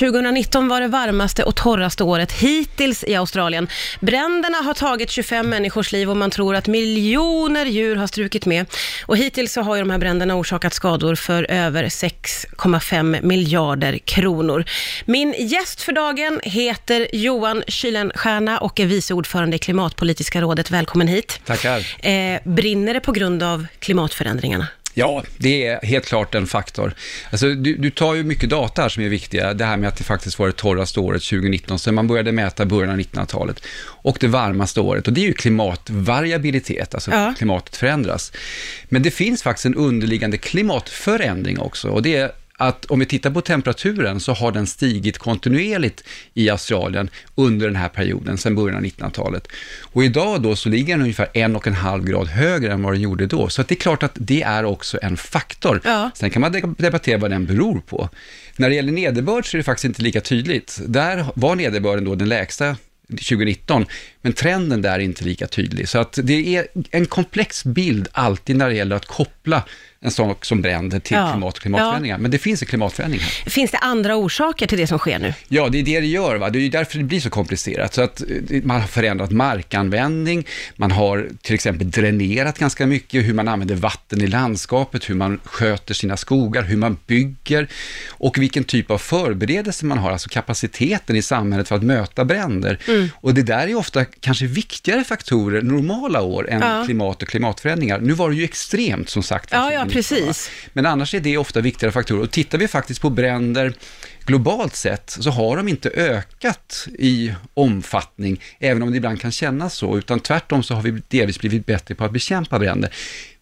2019 var det varmaste och torraste året hittills i Australien. Bränderna har tagit 25 människors liv och man tror att miljoner djur har strukit med. Och hittills så har ju de här bränderna orsakat skador för över 6,5 miljarder kronor. Min gäst för dagen heter Johan Kylenstierna och är vice ordförande i Klimatpolitiska rådet. Välkommen hit. Tackar. Eh, brinner det på grund av klimatförändringarna? Ja, det är helt klart en faktor. Alltså, du, du tar ju mycket data här som är viktiga. Det här med att det faktiskt var det torraste året 2019, sen man började mäta början av 1900-talet. Och det varmaste året, och det är ju klimatvariabilitet, alltså Ja. klimatet förändras. Men det finns faktiskt en underliggande klimatförändring också, och det är att om vi tittar på temperaturen så har den stigit kontinuerligt i Australien under den här perioden, sedan början av 1900-talet. Och idag då så ligger den ungefär en och en halv grad högre än vad den gjorde då. Så det är klart att det är också en faktor. Ja. Sen kan man de- debattera vad den beror på. När det gäller nederbörd så är det faktiskt inte lika tydligt. Där var nederbörden då den lägsta 2019, men trenden där är inte lika tydlig. Så att det är en komplex bild alltid när det gäller att koppla en sak som bränder till Ja. klimat och klimatförändringar. Men det finns en klimatförändring här. Finns det andra orsaker till det som sker nu? Ja, det är det det gör. Va? Det är ju därför det blir så komplicerat. Så att eh, man har förändrat markanvändning, man har till exempel dränerat ganska mycket, hur man använder vatten i landskapet, hur man sköter sina skogar, hur man bygger och vilken typ av förberedelse man har, alltså kapaciteten i samhället för att möta bränder. Mm. Och det där är ofta kanske viktigare faktorer normala år än Ja. klimat och klimatförändringar. Nu var det ju extremt som sagt. Ja, ja, 2019, va? precis. Men annars är det ofta viktigare faktorer. Och tittar vi faktiskt på bränder globalt sett så har de inte ökat i omfattning, även om det ibland kan kännas så, utan tvärtom så har vi delvis blivit bättre på att bekämpa bränder.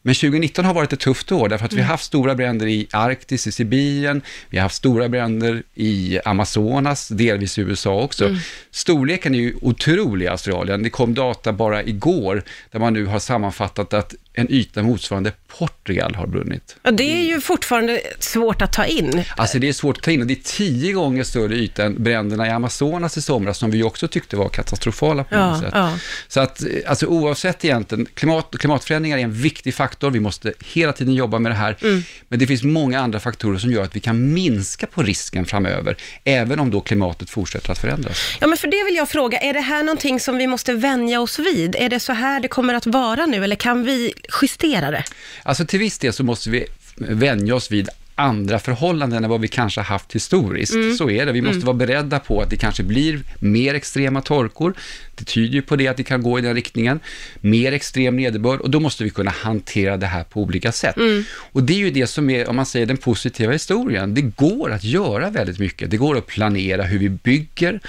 Men 2019 har varit ett tufft år därför att vi har haft stora bränder i Arktis, i Sibirien, vi har haft stora bränder i Amazonas, delvis i USA också. Storleken är ju otrolig i Australien. Det kom data bara igår där man nu har sammanfattat att en yta motsvarande Portugal har brunnit. Ja, det är ju fortfarande svårt att ta in. Alltså det är svårt att ta in och det är tio gånger större yta än bränderna i Amazonas i somras som vi också tyckte var katastrofala på Ja, något sätt. ja. Så att eh, alltså oavsett egentligen, klimat, klimatförändringar är en viktig faktor, vi måste hela tiden jobba med det här. Mm. Men det finns många andra faktorer som gör att vi kan minska på risken framöver, även om då klimatet fortsätter att förändras. Ja, men för det vill jag fråga, är det här någonting som vi måste vänja oss vid? Är det så här det kommer att vara nu, eller kan vi justera det? Alltså till viss del så måste vi vänja oss vid andra förhållanden än vad vi kanske har haft historiskt. Mm. Så är det. Vi måste vara beredda på att det kanske blir mer extrema torkor. Det tyder ju på det att det kan gå i den riktningen. Mer extrem nederbörd och då måste vi kunna hantera det här på olika sätt. Mm. Och det är ju det som är, om man säger den positiva historien. Det går att göra väldigt mycket. Det går att planera hur vi bygger.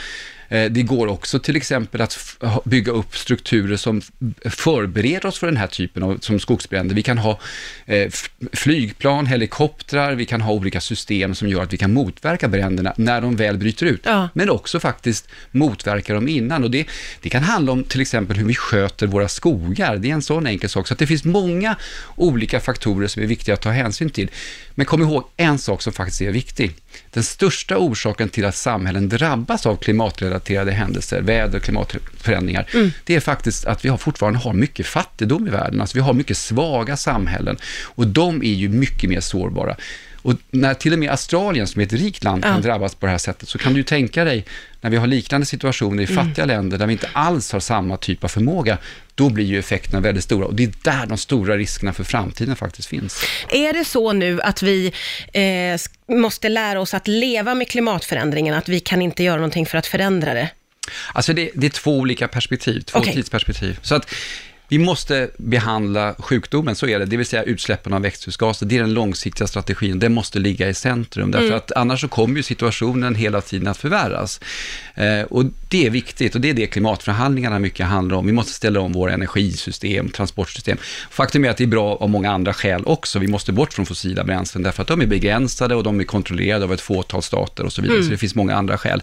Eh, Det går också till exempel att bygga upp strukturer som förbereder oss för den här typen av som skogsbränder. Vi kan ha eh, flygplan, helikoptrar, vi kan ha olika system som gör att vi kan motverka bränderna när de väl bryter ut. Ja. Men också faktiskt motverka dem innan. Och det, det kan handla om till exempel hur vi sköter våra skogar. Det är en sån enkel sak. Så det finns många olika faktorer som är viktiga att ta hänsyn till. Men kom ihåg en sak som faktiskt är viktig. Den största orsaken till att samhällen drabbas av klimatrelaterade händelser, väder och klimatförändringar, det är faktiskt att vi har fortfarande har mycket fattigdom i världen. Alltså vi har mycket svaga samhällen och de är ju mycket mer sårbara. Och när till och med Australien, som är ett rikt land, kan Ja. drabbas på det här sättet, så kan du tänka dig när vi har liknande situationer i fattiga länder där vi inte alls har samma typ av förmåga, då blir ju effekterna väldigt stora. Och det är där de stora riskerna för framtiden faktiskt finns. Är det så nu att vi eh, måste lära oss att leva med klimatförändringen, att vi kan inte göra någonting för att förändra det? Alltså det, det är två olika perspektiv, två Okej. tidsperspektiv. Så att vi måste behandla sjukdomen, så är det, det vill säga utsläppen av växthusgaser. Det är den långsiktiga strategin, den måste ligga i centrum. Därför att annars så kommer ju situationen hela tiden att förvärras. Eh, och det är viktigt och det är det klimatförhandlingarna mycket handlar om. Vi måste ställa om våra energisystem, transportsystem. Faktum är att det är bra av många andra skäl också. Vi måste bort från fossila bränslen därför att de är begränsade och de är kontrollerade av ett fåtal stater och så vidare. Så det finns många andra skäl.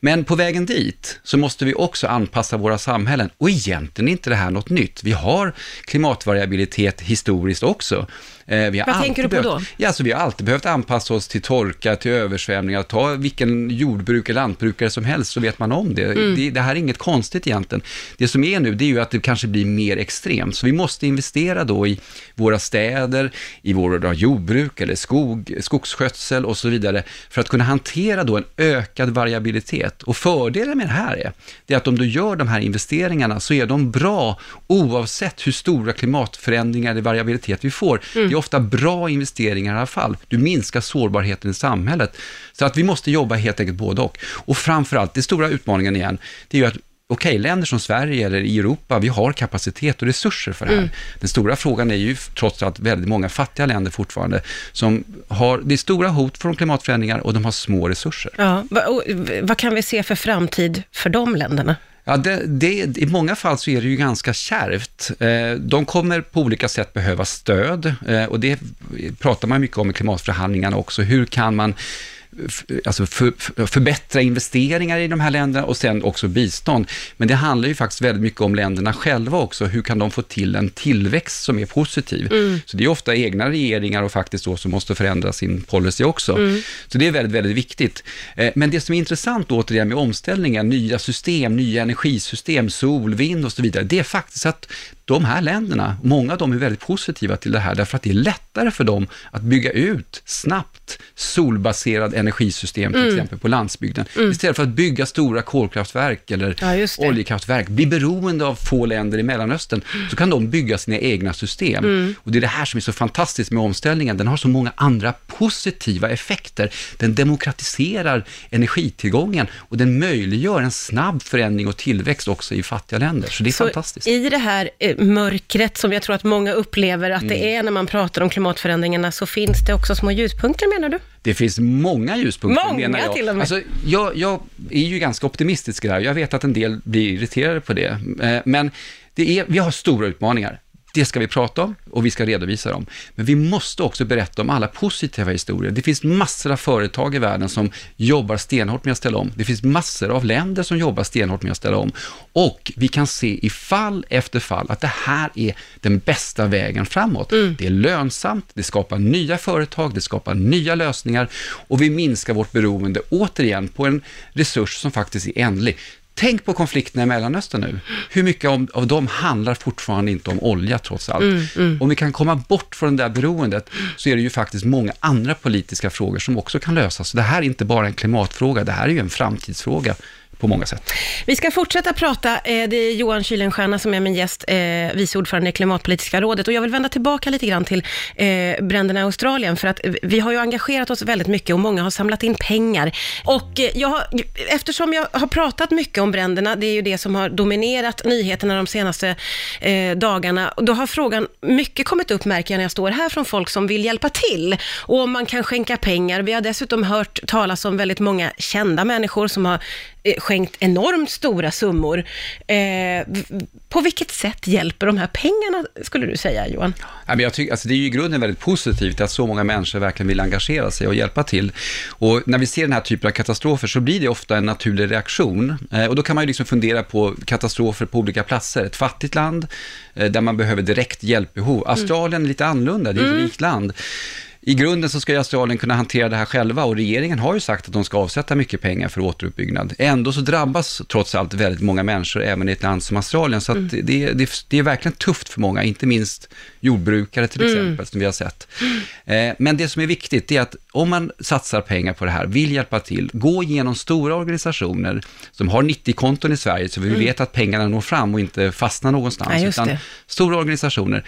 Men på vägen dit så måste vi också anpassa våra samhällen. Och egentligen är inte det här något nytt. Vi har klimatvariabilitet historiskt också. Eh, vi har Vad tänker du på behövt, då? Ja, alltså, vi har alltid behövt anpassa oss till torka, till översvämningar. Ta vilken jordbruk eller lantbrukare som helst så vet man om det. Mm. det. Det här är inget konstigt egentligen. Det som är nu, det är ju att det kanske blir mer extremt. Så vi måste investera då i våra städer, i våra jordbruk eller skog, skogsskötsel och så vidare för att kunna hantera då en ökad variabilitet. Och fördelen med det här är, det är att om du gör de här investeringarna så är de bra oavsett hur stora klimatförändringar eller variabilitet vi får. Är ofta bra investeringar i alla fall. Du minskar sårbarheten i samhället. Så att vi måste jobba helt enkelt både och. Och framförallt, det stora utmaningen igen, det är ju att Okej, länder som Sverige eller i Europa, vi har kapacitet och resurser för det här. Den stora frågan är ju trots allt väldigt många fattiga länder fortfarande, som har, det är stora hot från klimatförändringar och de har små resurser. Ja, vad, och, vad kan vi se för framtid för de länderna? Ja, det, det, I många fall så är det ju ganska kärvt. Eh, de kommer på olika sätt behöva stöd eh, och det pratar man mycket om i klimatförhandlingarna också. Hur kan man alltså för, för, förbättra investeringar i de här länderna och sen också bistånd. Men det handlar ju faktiskt väldigt mycket om länderna själva också. Hur kan de få till en tillväxt som är positiv? Så det är ofta egna regeringar och faktiskt då som måste förändra sin policy också. Så det är väldigt, väldigt viktigt. Eh, Men det som är intressant återigen med omställningen, nya system, nya energisystem, sol, vind och så vidare, det är faktiskt att de här länderna, många av dem är väldigt positiva till det här, därför att det är lättare för dem att bygga ut snabbt solbaserad energisystem, till exempel på landsbygden, istället för att bygga stora kolkraftverk eller Ja, oljekraftverk, bli beroende av få länder i Mellanöstern, så kan de bygga sina egna system. Och det är det här som är så fantastiskt med omställningen, den har så många andra positiva effekter. Den demokratiserar energitillgången och den möjliggör en snabb förändring och tillväxt också i fattiga länder. Så det är Så fantastiskt. i det här eh, mörkret som jag tror att många upplever att Mm. det är när man pratar om klimatförändringarna, så finns det också små ljuspunkter menar du? Det finns många ljuspunkter Många menar jag. till och med. Alltså, jag. Jag är ju ganska optimistisk där. Jag vet att en del blir irriterade på det. Eh, Men det är, vi har stora utmaningar. Det ska vi prata om och vi ska redovisa dem. Men vi måste också berätta om alla positiva historier. Det finns massor av företag i världen som jobbar stenhårt med att ställa om. Det finns massor av länder som jobbar stenhårt med att ställa om. Och vi kan se i fall efter fall att det här är den bästa vägen framåt. Det är lönsamt, det skapar nya företag, det skapar nya lösningar och vi minskar vårt beroende återigen på en resurs som faktiskt är ändlig. Tänk på konflikterna i Mellanöstern nu. Hur mycket av, av dem handlar fortfarande inte om olja trots allt. Om vi kan komma bort från det där beroendet så är det ju faktiskt många andra politiska frågor som också kan lösas. Så det här är inte bara en klimatfråga, det här är ju en framtidsfråga på många sätt. Vi ska fortsätta prata. Eh, det är Johan Kylenstierna som är min gäst, eh, vice ordförande i Klimatpolitiska rådet. Och jag vill vända tillbaka lite grann till eh, bränderna i Australien, för att vi har ju engagerat oss väldigt mycket och många har samlat in pengar. Och jag har, eftersom jag har pratat mycket om bränderna, det är ju det som har dominerat nyheterna de senaste dagarna, då har frågan mycket kommit upp, märker jag när jag står här, från folk som vill hjälpa till. Och om man kan skänka pengar. Vi har dessutom hört talas om väldigt många kända människor som har skänkt enormt stora summor. Eh, på vilket sätt hjälper de här pengarna, skulle du säga Johan? Ja, men jag tycker, alltså det är ju i grunden väldigt positivt att så många människor verkligen vill engagera sig och hjälpa till. Och när vi ser den här typen av katastrofer så blir det ofta en naturlig reaktion. Eh, och då kan man ju liksom fundera på katastrofer på olika platser. Ett fattigt land eh, där man behöver direkt hjälpbehov. Australien är lite annorlunda, det är ett rikt land. I grunden så ska ju Australien kunna hantera det här själva och regeringen har ju sagt att de ska avsätta mycket pengar för återuppbyggnad. Ändå så drabbas trots allt väldigt många människor även i ett land som Australien. Så att det, det, det är verkligen tufft för många, inte minst jordbrukare till exempel, som vi har sett. Eh, men det som är viktigt är att om man satsar pengar på det här, vill hjälpa till, gå igenom stora organisationer som har 90-konton i Sverige, så vi vet att pengarna når fram och inte fastnar någonstans. Ja, utan det. stora organisationer,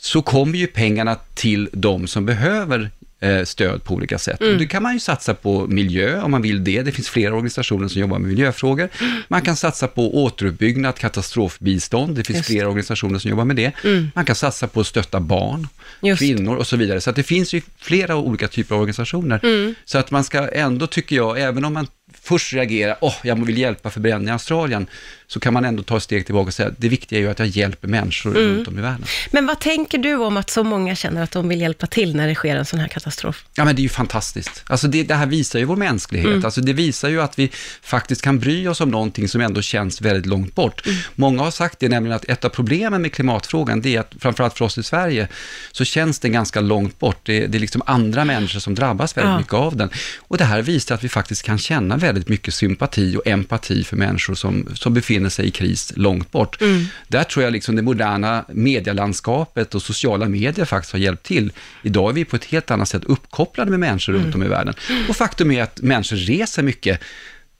så kommer ju pengarna till de som behöver eh, stöd på olika sätt. Mm. Det kan man ju satsa på miljö om man vill det. Det finns flera organisationer som jobbar med miljöfrågor. Man kan satsa på återuppbyggnad, katastrofbistånd. Det finns Just flera organisationer som jobbar med det. Man kan satsa på att stötta barn, Just. kvinnor och så vidare. Så att det finns ju flera olika typer av organisationer. Mm. Så att man ska ändå, tycker jag, även om man först reagerar, åh, jag vill hjälpa förbränning i Australien, så kan man ändå ta ett steg tillbaka och säga det viktiga är ju att jag hjälper människor Mm. runt om i världen. Men vad tänker du om att så många känner att de vill hjälpa till när det sker en sån här katastrof? Ja, men det är ju fantastiskt. Alltså det, det här visar ju vår mänsklighet. Mm. Alltså det visar ju att vi faktiskt kan bry oss om någonting som ändå känns väldigt långt bort. Mm. Många har sagt det, nämligen att ett av problemen med klimatfrågan, det är att framförallt för oss i Sverige, så känns den ganska långt bort. Det, det är liksom andra människor som drabbas väldigt Ja. mycket av den. Och det här visar att vi faktiskt kan känna väldigt mycket sympati och empati för människor som, som befinner sig i kris långt bort. Mm. Där tror jag liksom det moderna medielandskapet och sociala medier faktiskt har hjälpt till. Idag är vi på ett helt annat sätt uppkopplade med människor runt om i världen. Och faktum är att människor reser mycket.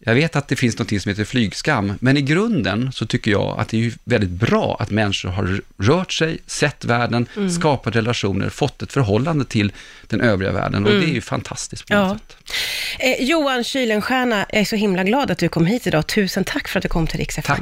Jag vet att det finns något som heter flygskam, men i grunden så tycker jag att det är väldigt bra att människor har rört sig, sett världen, skapat relationer, fått ett förhållande till den övriga världen och det är ju fantastiskt på något Ja. sätt. Eh, Johan Kylenstierna, jag är så himla glad att du kom hit idag. Tusen tack för att du kom till Rix. Tack.